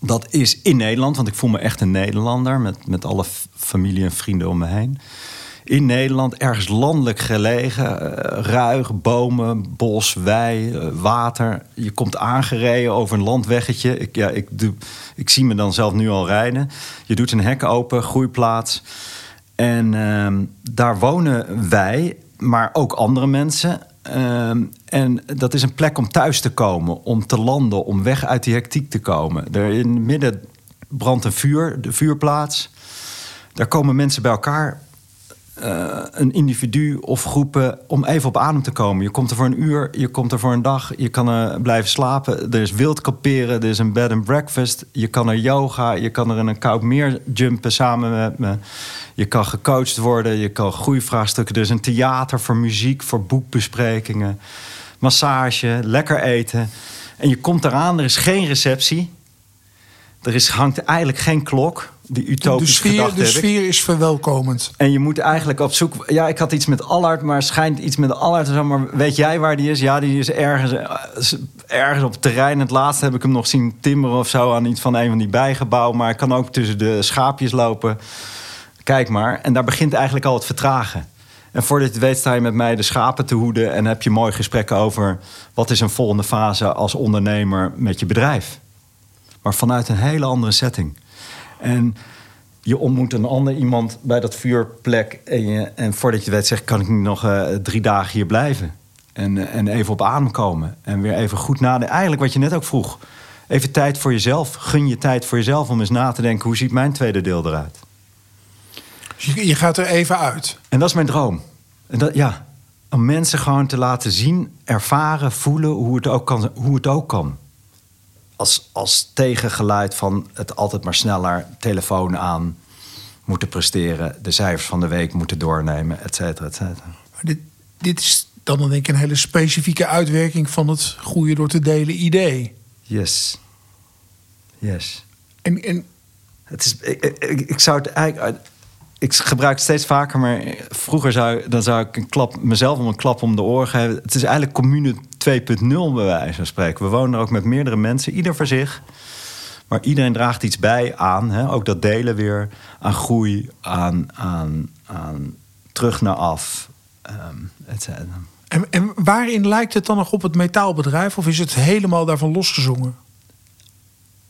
Dat is in Nederland, want ik voel me echt een Nederlander met, met alle familie en vrienden om me heen. In Nederland, ergens landelijk gelegen, uh, ruig, bomen, bos, wei, uh, water. Je komt aangereden over een landweggetje. Ik, ja, ik, ik zie me dan zelf nu al rijden. Je doet een hek open, groeiplaats. En uh, daar wonen wij, maar ook andere mensen. Ehm, en dat is een plek om thuis te komen, om te landen, om weg uit die hectiek te komen. Er in het midden brandt een vuur, de vuurplaats. Daar komen mensen bij elkaar, uh, een individu of groepen, om even op adem te komen. Je komt er voor een uur, je komt er voor een dag, je kan blijven slapen. Er is wild kamperen, er is een bed and breakfast. Je kan er yoga, je kan er in een koud meer jumpen samen met me. Je kan gecoacht worden, je kan groeivraagstukken. Er is een theater voor muziek, voor boekbesprekingen, massage, lekker eten. En je komt eraan, er is geen receptie. Er is, hangt eigenlijk geen klok. Die utopische de sfeer, de sfeer is verwelkomend. En je moet eigenlijk op zoek... Ja, ik had iets met Allard, maar schijnt iets met Allard te zijn. Maar weet jij waar die is? Ja, die is ergens, ergens op het terrein. Het laatste heb ik hem nog zien timmeren of zo... aan iets van een van die bijgebouwen. Maar ik kan ook tussen de schaapjes lopen. Kijk maar. En daar begint eigenlijk al het vertragen. En voordat je weet sta je met mij de schapen te hoeden... en heb je mooi gesprekken over... wat is een volgende fase als ondernemer met je bedrijf. Maar vanuit een hele andere setting. En je ontmoet een ander iemand bij dat vuurplek... en, je, en voordat je weet zeg kan ik nu nog uh, drie dagen hier blijven. En, uh, en even op adem komen. En weer even goed nadenken. Eigenlijk wat je net ook vroeg. Even tijd voor jezelf. Gun je tijd voor jezelf om eens na te denken... hoe ziet mijn tweede deel eruit? Je, je gaat er even uit. En dat is mijn droom. En dat, ja, om mensen gewoon te laten zien, ervaren, voelen hoe het ook kan. Hoe het ook kan. Als, als tegengeluid van het altijd maar sneller, telefoon aan, moeten presteren, de cijfers van de week moeten doornemen, et cetera, et cetera. Maar dit, dit is dan denk ik een hele specifieke uitwerking van het groeien door te delen idee. Yes. Yes. En, en... Het is, ik, ik, ik zou het eigenlijk ik gebruik het steeds vaker, maar vroeger zou, dan zou ik een klap, mezelf om een klap om de oren geven. Het is eigenlijk commune 2.0 bij wijze van spreken. We wonen er ook met meerdere mensen, ieder voor zich. Maar iedereen draagt iets bij aan, hè? ook dat delen weer, aan groei, aan, aan, aan terug naar af, um, et cetera. En, en waarin lijkt het dan nog op het metaalbedrijf of is het helemaal daarvan losgezongen?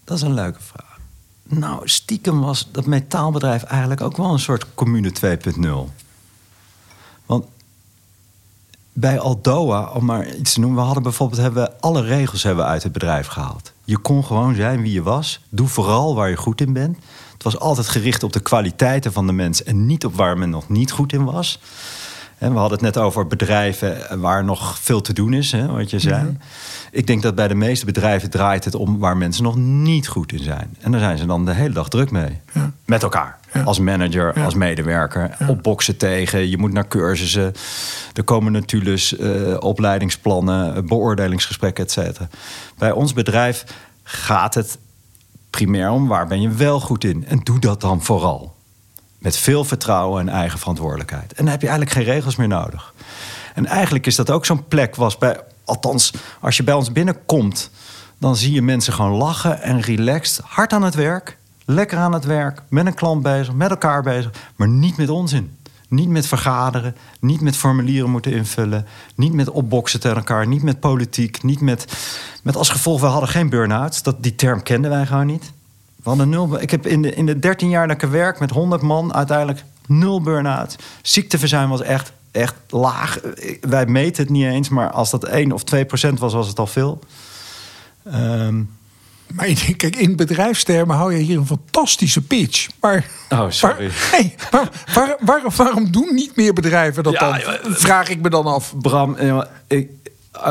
Dat is een leuke vraag. Nou, stiekem was dat metaalbedrijf eigenlijk ook wel een soort commune 2.0. Bij Aldoa, om maar iets te noemen, we hadden bijvoorbeeld hebben we alle regels hebben we uit het bedrijf gehaald. Je kon gewoon zijn wie je was. Doe vooral waar je goed in bent. Het was altijd gericht op de kwaliteiten van de mens en niet op waar men nog niet goed in was. En we hadden het net over bedrijven waar nog veel te doen is, hè, wat je zei. Ja. Ik denk dat bij de meeste bedrijven draait het om waar mensen nog niet goed in zijn. En daar zijn ze dan de hele dag druk mee. Ja. Met elkaar. Ja. Als manager, als medewerker. Opboksen tegen. Je moet naar cursussen. Er komen natuurlijk uh, opleidingsplannen, beoordelingsgesprekken, et cetera. Bij ons bedrijf gaat het primair om waar ben je wel goed in. En doe dat dan vooral. Met veel vertrouwen en eigen verantwoordelijkheid. En dan heb je eigenlijk geen regels meer nodig. En eigenlijk is dat ook zo'n plek was bij althans, als je bij ons binnenkomt, dan zie je mensen gewoon lachen en relaxed, hard aan het werk, lekker aan het werk, met een klant bezig, met elkaar bezig, maar niet met onzin. Niet met vergaderen, niet met formulieren moeten invullen, niet met opboksen tegen elkaar, niet met politiek, niet met, met als gevolg, we hadden geen burn-outs. Dat, die term kenden wij gewoon niet. We hadden nul, ik heb in de, in de 13 jaar dat ik werk met 100 man uiteindelijk nul burn-out. Ziekteverzuim was echt echt laag. Wij meten het niet eens, maar als dat 1 of 2 procent was, was het al veel. Um, maar kijk, in bedrijfstermen hou je hier een fantastische pitch. Maar, oh, sorry. Waar, hey, waar, waar, waarom doen niet meer bedrijven dat ja, dan? Vraag ik me dan af. Bram, ik,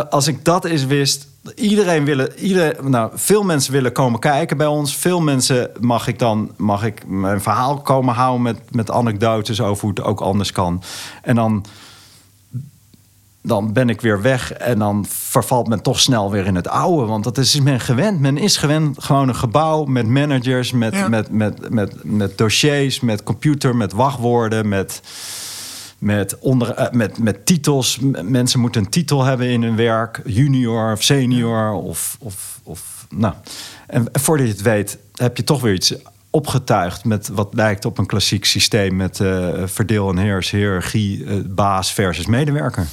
als ik dat eens wist, iedereen willen, iedereen, nou, veel mensen willen komen kijken bij ons. Veel mensen mag ik dan mag ik mijn verhaal komen houden met, met anekdotes over hoe het ook anders kan. En dan dan ben ik weer weg en dan vervalt men toch snel weer in het oude. Want dat is men gewend. Men is gewend gewoon een gebouw met managers, met, Ja. met, met, met, met dossiers, met computer, met wachtwoorden, met, met, onder, eh, met, met titels. Mensen moeten een titel hebben in hun werk, junior of senior of, of, of nou. En voordat je het weet, heb je toch weer iets opgetuigd met wat lijkt op een klassiek systeem met eh, verdeel en heers, hiërarchie, eh, baas versus medewerker.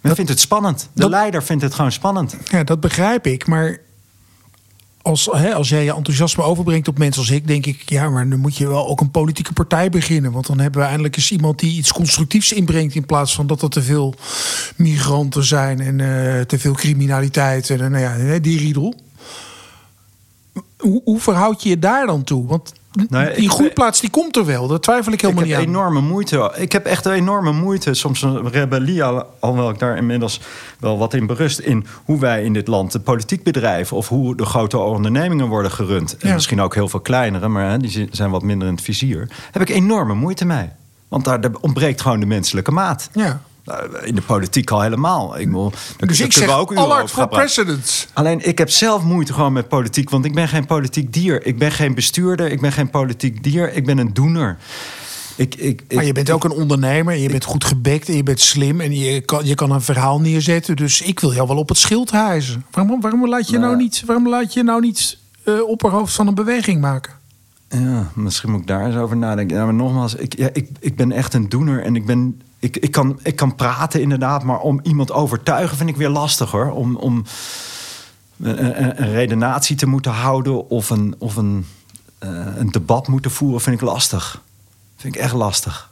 Men vindt het spannend. De dat- leider vindt het gewoon spannend. Ja, dat begrijp ik. Maar als, hè, als jij je enthousiasme overbrengt op mensen als ik, denk ik, ja, maar dan moet je wel ook een politieke partij beginnen. Want dan hebben we eindelijk eens iemand die iets constructiefs inbrengt. In plaats van dat er te veel migranten zijn en eh, te veel criminaliteit. En eh, nou ja, die riedel. Hoe, hoe verhoud je je daar dan toe? Want Nou ja, die ik- groeiplaats die komt er wel. Daar twijfel ik Ik helemaal heb niet aan. enorme moeite. Ik heb echt enorme moeite. Soms een rebellie, al- alhoewel ik daar inmiddels wel wat in berust. In hoe wij in dit land de politiek bedrijven. Of hoe de grote ondernemingen worden gerund. En Ja. misschien ook heel veel kleinere, maar hè, die zi- zijn wat minder in het vizier. Heb ik enorme moeite mee. Want daar ontbreekt gewoon de menselijke maat. Ja. Nou, In de politiek al helemaal. Ik daar- Dus ik zeg ook Allard voor president. Alleen ik heb zelf moeite gewoon met politiek, want ik ben geen politiek dier. Ik ben geen bestuurder, ik ben geen politiek dier, ik ben een doener. Ik, ik, Maar je bent ook een ondernemer en je bent goed gebekt en je bent slim en je kan, je kan een verhaal neerzetten. Dus ik wil jou wel op het schild hijzen. Waarom, waarom laat je nou, Nou. niet, waarom laat je nou niet eh, opperhoofd van een beweging maken? Ja, misschien moet ik daar eens over nadenken. Ja, maar nogmaals, ik, ja, ik, ik ben echt een doener en ik ben. Ik, ik, kan, ik kan praten inderdaad, maar om iemand overtuigen vind ik weer lastig hoor. Om, om een, een, een redenatie te moeten houden of een, of een, eh, een debat moeten voeren, vind ik lastig. Vind ik echt lastig.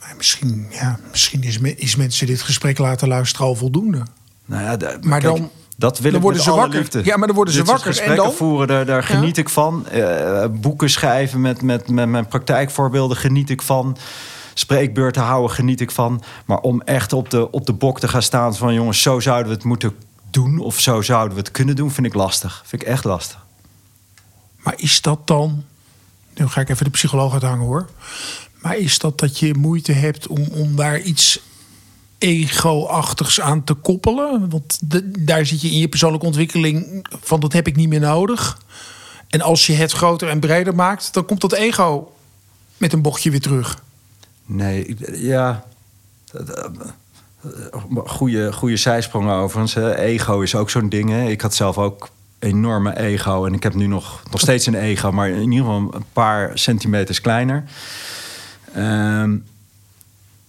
Maar misschien, ja, misschien is, me- is mensen dit gesprek laten luisteren al voldoende. Nou ja, Maar kijk, dan- dat wil dan ik worden met ze alle wakker. liefde. Ja, maar dan worden ze Dit wakker. En dan? voeren, daar, daar Ja. geniet ik van. Eh, boeken schrijven met, met, met mijn praktijkvoorbeelden geniet ik van. Spreekbeurten houden geniet ik van. Maar om echt op de, op de bok te gaan staan van... jongens, zo zouden we het moeten doen... of zo zouden we het kunnen doen, vind ik lastig. Vind ik echt lastig. Maar is dat dan. Nu ga ik even de psycholoog uithangen hoor. Maar is dat dat je moeite hebt om, om daar iets ego-achtigs aan te koppelen? Want daar zit je in je persoonlijke ontwikkeling van dat heb ik niet meer nodig. En als je het groter en breder maakt, dan komt dat ego met een bochtje weer terug. Nee, ja... Goede, goede zijsprong overigens. Ego is ook zo'n ding. Hè. Ik had zelf ook enorme ego. En ik heb nu nog, nog steeds een ego, maar in ieder geval een paar centimeters kleiner. Ehm,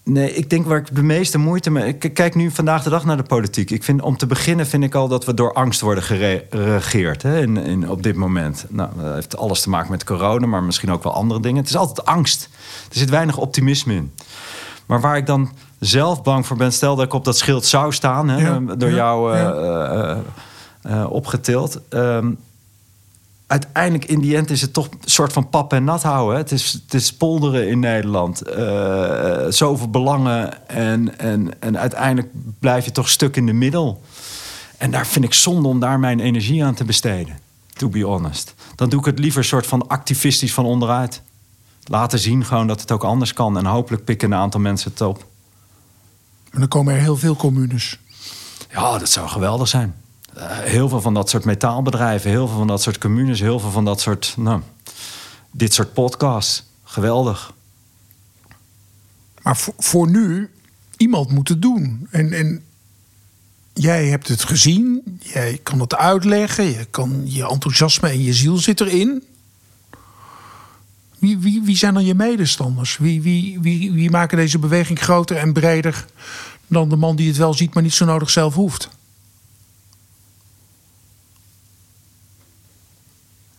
nee, ik denk waar ik de meeste moeite mee. Ik kijk nu vandaag de dag naar de politiek. Ik vind, om te beginnen vind ik al dat we door angst worden gere- geregeerd hè, in, in, op dit moment. Nou, dat heeft alles te maken met corona, maar misschien ook wel andere dingen. Het is altijd angst. Er zit weinig optimisme in. Maar waar ik dan zelf bang voor ben, stel dat ik op dat schild zou staan, hè, Ja, door ja, jou ja. eh, eh, eh, opgetild. Ehm, uiteindelijk in die end is het toch een soort van pap en nat houden. Het is, het is polderen in Nederland. Eh, zoveel belangen. En, en, en uiteindelijk blijf je toch stuk in de middel. En daar vind ik zonde om daar mijn energie aan te besteden. To be honest. Dan doe ik het liever soort van activistisch van onderuit. Laten zien gewoon dat het ook anders kan. En hopelijk pikken een aantal mensen het op. En dan komen er heel veel communes. Ja, dat zou geweldig zijn. Eh, heel veel van dat soort metaalbedrijven, heel veel van dat soort communes, heel veel van dat soort, nou, dit soort podcasts. Geweldig. Maar voor, voor nu, iemand moet het doen. En, en jij hebt het gezien, jij kan het uitleggen, je, kan, je enthousiasme en je ziel zit erin. Wie, wie, wie zijn dan je medestanders? Wie, wie, wie, wie maken deze beweging groter en breder dan de man die het wel ziet, maar niet zo nodig zelf hoeft?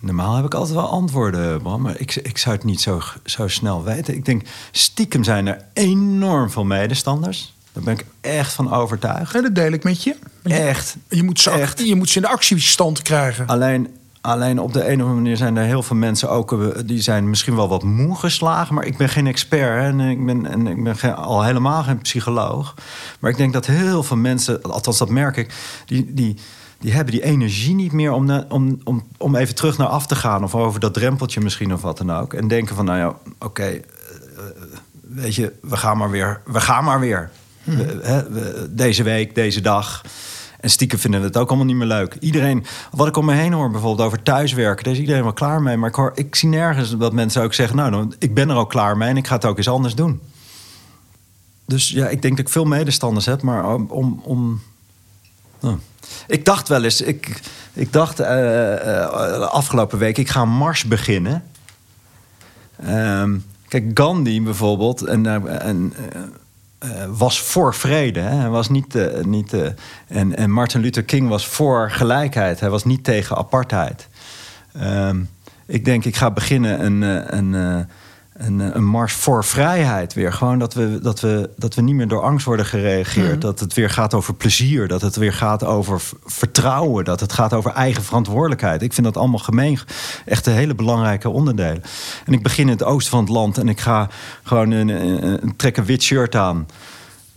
Normaal heb ik altijd wel antwoorden, Bram, maar ik, ik zou het niet zo, zo snel weten. Ik denk, stiekem zijn er enorm veel medestanders. Daar ben ik echt van overtuigd. Ja, dat deel ik met je. Echt. Je moet, ze, Echt. je moet ze in de actiestand krijgen. Alleen, alleen op de een of andere manier zijn er heel veel mensen ook... eh, die zijn misschien wel wat moe geslagen... maar ik ben geen expert hè, en ik ben, en ik ben geen, al helemaal geen psycholoog. Maar ik denk dat heel veel mensen, althans dat merk ik... die, die, die hebben die energie niet meer om, na- om, om, om even terug naar af te gaan... of over dat drempeltje misschien of wat dan ook. En denken van, nou ja, oké, eh, weet je, we gaan maar weer. We gaan maar weer. deze week, deze dag. En stiekem vinden we het ook allemaal niet meer leuk. Iedereen, wat ik om me heen hoor, bijvoorbeeld over thuiswerken, daar is iedereen wel klaar mee. Maar ik, hoor, ik zie nergens dat mensen ook zeggen: Nou, dan, ik ben er ook klaar mee en ik ga het ook eens anders doen. Dus ja, ik denk dat ik veel medestanders heb, maar om. om ik dacht wel eens, ik, ik dacht uh, afgelopen week, ik ga mars beginnen. Ehm, kijk, Gandhi bijvoorbeeld, en, was voor vrede. Hè? Hij was niet, niet en, en Martin Luther King was voor gelijkheid. Hij was niet tegen apartheid. Um, ik denk, ik ga beginnen een, een, een, een mars voor vrijheid weer. Gewoon dat we, dat we, dat we niet meer door angst worden gereageerd. Mm. Dat het weer gaat over plezier. Dat het weer gaat over vertrouwen. Dat het gaat over eigen verantwoordelijkheid. Ik vind dat allemaal gemeen. Echt een hele belangrijke onderdelen. En ik begin in het oosten van het land. En ik ga gewoon een, een, een trek een wit shirt aan.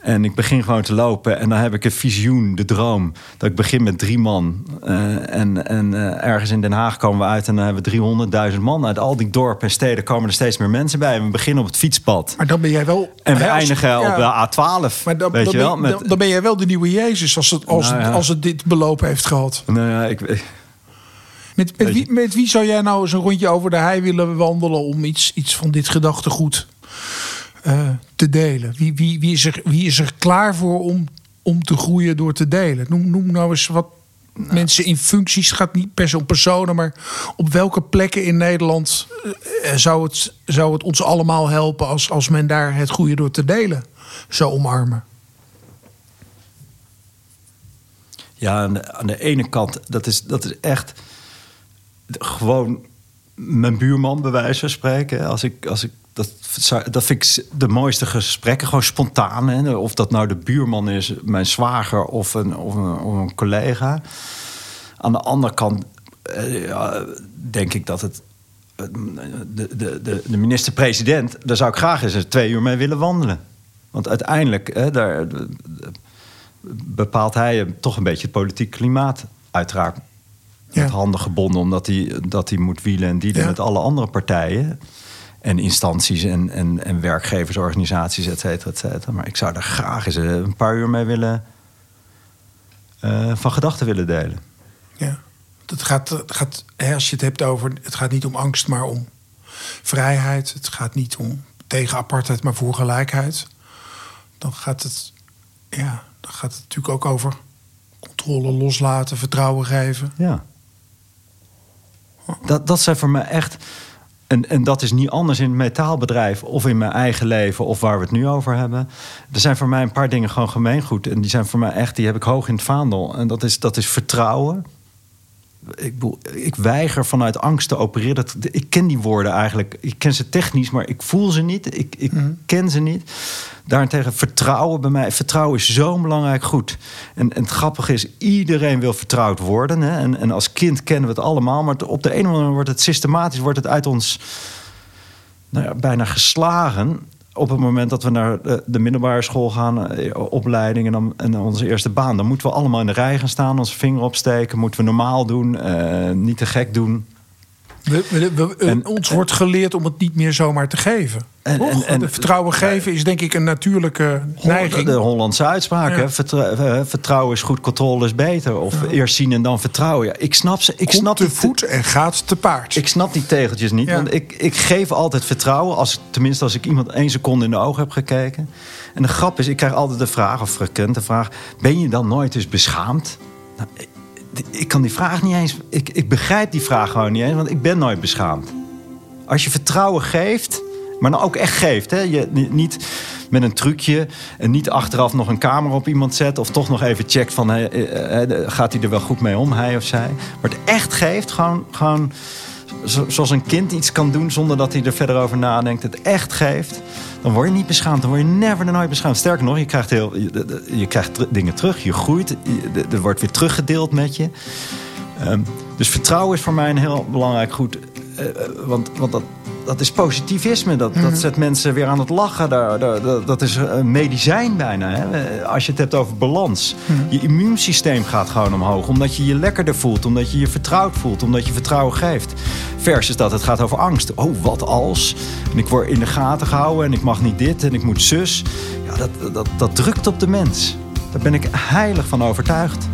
En ik begin gewoon te lopen en dan heb ik een visioen, de droom. Dat ik begin met drie man. Uh, en en uh, ergens in Den Haag komen we uit en dan hebben we 300.000 man. Uit al die dorpen en steden komen er steeds meer mensen bij. En we beginnen op het fietspad. Maar dan ben jij wel... En we eindigen ja, op de A12. Maar dan, weet dan, je wel, met, dan ben jij wel de nieuwe Jezus als het, als, Nou ja. als het dit belopen heeft gehad. Nou ja, ik... Met, met, wie, met wie zou jij nou eens een rondje over de hei willen wandelen... om iets, iets van dit gedachtegoed uh, te delen? Wie, wie, wie, is er, wie is er klaar voor om, om te groeien door te delen? Noem, noem nou eens wat nou. mensen in functies. Het gaat niet per se om personen, maar op welke plekken in Nederland uh, zou, het, zou het ons allemaal helpen als, als men daar het groeien door te delen zou omarmen? Ja, aan de, aan de ene kant, dat is, dat is echt gewoon mijn buurman, bij wijze van spreken. Als ik, als ik dat, dat vind ik de mooiste gesprekken, gewoon spontaan. Hè? Of dat nou de buurman is, mijn zwager of een, of een, of een collega. Aan de andere kant ja, denk ik dat het. De, de, de, de minister-president, daar zou ik graag eens twee uur mee willen wandelen. Want uiteindelijk hè, daar, bepaalt hij toch een beetje het politiek klimaat. Uiteraard met ja. handen gebonden, omdat hij, dat hij moet wielen en dealen ja. met alle andere partijen en instanties en, en, en werkgeversorganisaties, et cetera, et cetera. Maar ik zou daar graag eens een paar uur mee willen uh, van gedachten willen delen. Ja, het gaat, gaat, als je het hebt over, het gaat niet om angst, maar om vrijheid. Het gaat niet om tegen apartheid, maar voor gelijkheid. Dan gaat het, ja, dan gaat het natuurlijk ook over controle loslaten, vertrouwen geven. Ja. Dat, dat zijn voor mij echt. En, en dat is niet anders in het metaalbedrijf of in mijn eigen leven of waar we het nu over hebben. Er zijn voor mij een paar dingen gewoon gemeengoed. En die zijn voor mij echt, die heb ik hoog in het vaandel. En dat is, dat is vertrouwen. Ik, ik weiger vanuit angst te opereren. Dat, ik ken die woorden eigenlijk. Ik ken ze technisch, maar ik voel ze niet. Ik, ik mm. ken ze niet. Daarentegen vertrouwen bij mij. Vertrouwen is zo'n belangrijk goed. En, en, het grappige is, iedereen wil vertrouwd worden. Hè? En, en, als kind kennen we het allemaal. Maar op de een of andere manier wordt het systematisch wordt het uit ons nou ja, bijna geslagen. Op het moment dat we naar de, de middelbare school gaan, opleiding en, dan, en onze eerste baan, dan moeten we allemaal in de rij gaan staan, onze vinger opsteken, moeten we normaal doen, uh, niet te gek doen. We, we, we, en, ons wordt geleerd om het niet meer zomaar te geven. En, en, en vertrouwen geven is denk ik een natuurlijke neiging. De Hollandse uitspraak. Ja. Vertrouwen, vertrouwen is goed, controle is beter. Of ja. eerst zien en dan vertrouwen. Ja, ik snap ze. Ik Komt snap te voet en gaat te paard. Ik snap die tegeltjes niet. Want ik, ik geef altijd vertrouwen. Als, tenminste, als ik iemand één seconde in de ogen heb gekeken. En de grap is, ik krijg altijd de vraag, of frequent de vraag: ben je dan nooit eens beschaamd? Nou, ik kan die vraag niet eens. Ik, ik begrijp die vraag gewoon niet eens, want ik ben nooit beschaamd. Als je vertrouwen geeft, maar dan ook echt geeft. Hè? Je, niet met een trucje en niet achteraf nog een camera op iemand zet. of toch nog even checkt van hey, gaat hij er wel goed mee om, hij of zij. Maar het echt geeft, gewoon, gewoon zoals een kind iets kan doen zonder dat hij er verder over nadenkt. Het echt geeft. Dan word je niet beschaamd. Dan word je never nooit beschaamd. Sterker nog, je krijgt, heel, je, krijgt dingen terug. Je groeit. Er wordt weer teruggedeeld met je. Um, dus vertrouwen is voor mij een heel belangrijk goed. Uh, want, want dat, dat is positivisme. Dat, dat zet mensen weer aan het lachen. Daar, daar- dat, is een medicijn bijna. Hè? Als je het hebt over balans. Je immuunsysteem gaat gewoon omhoog. Omdat je je lekkerder voelt. Omdat je je vertrouwd voelt. Omdat je vertrouwen geeft. Versus dat het gaat over angst. Oh, wat als? En ik word in de gaten gehouden. En ik mag niet dit. En ik moet zus. Ja, dat, dat, dat drukt op de mens. Daar ben ik heilig van overtuigd.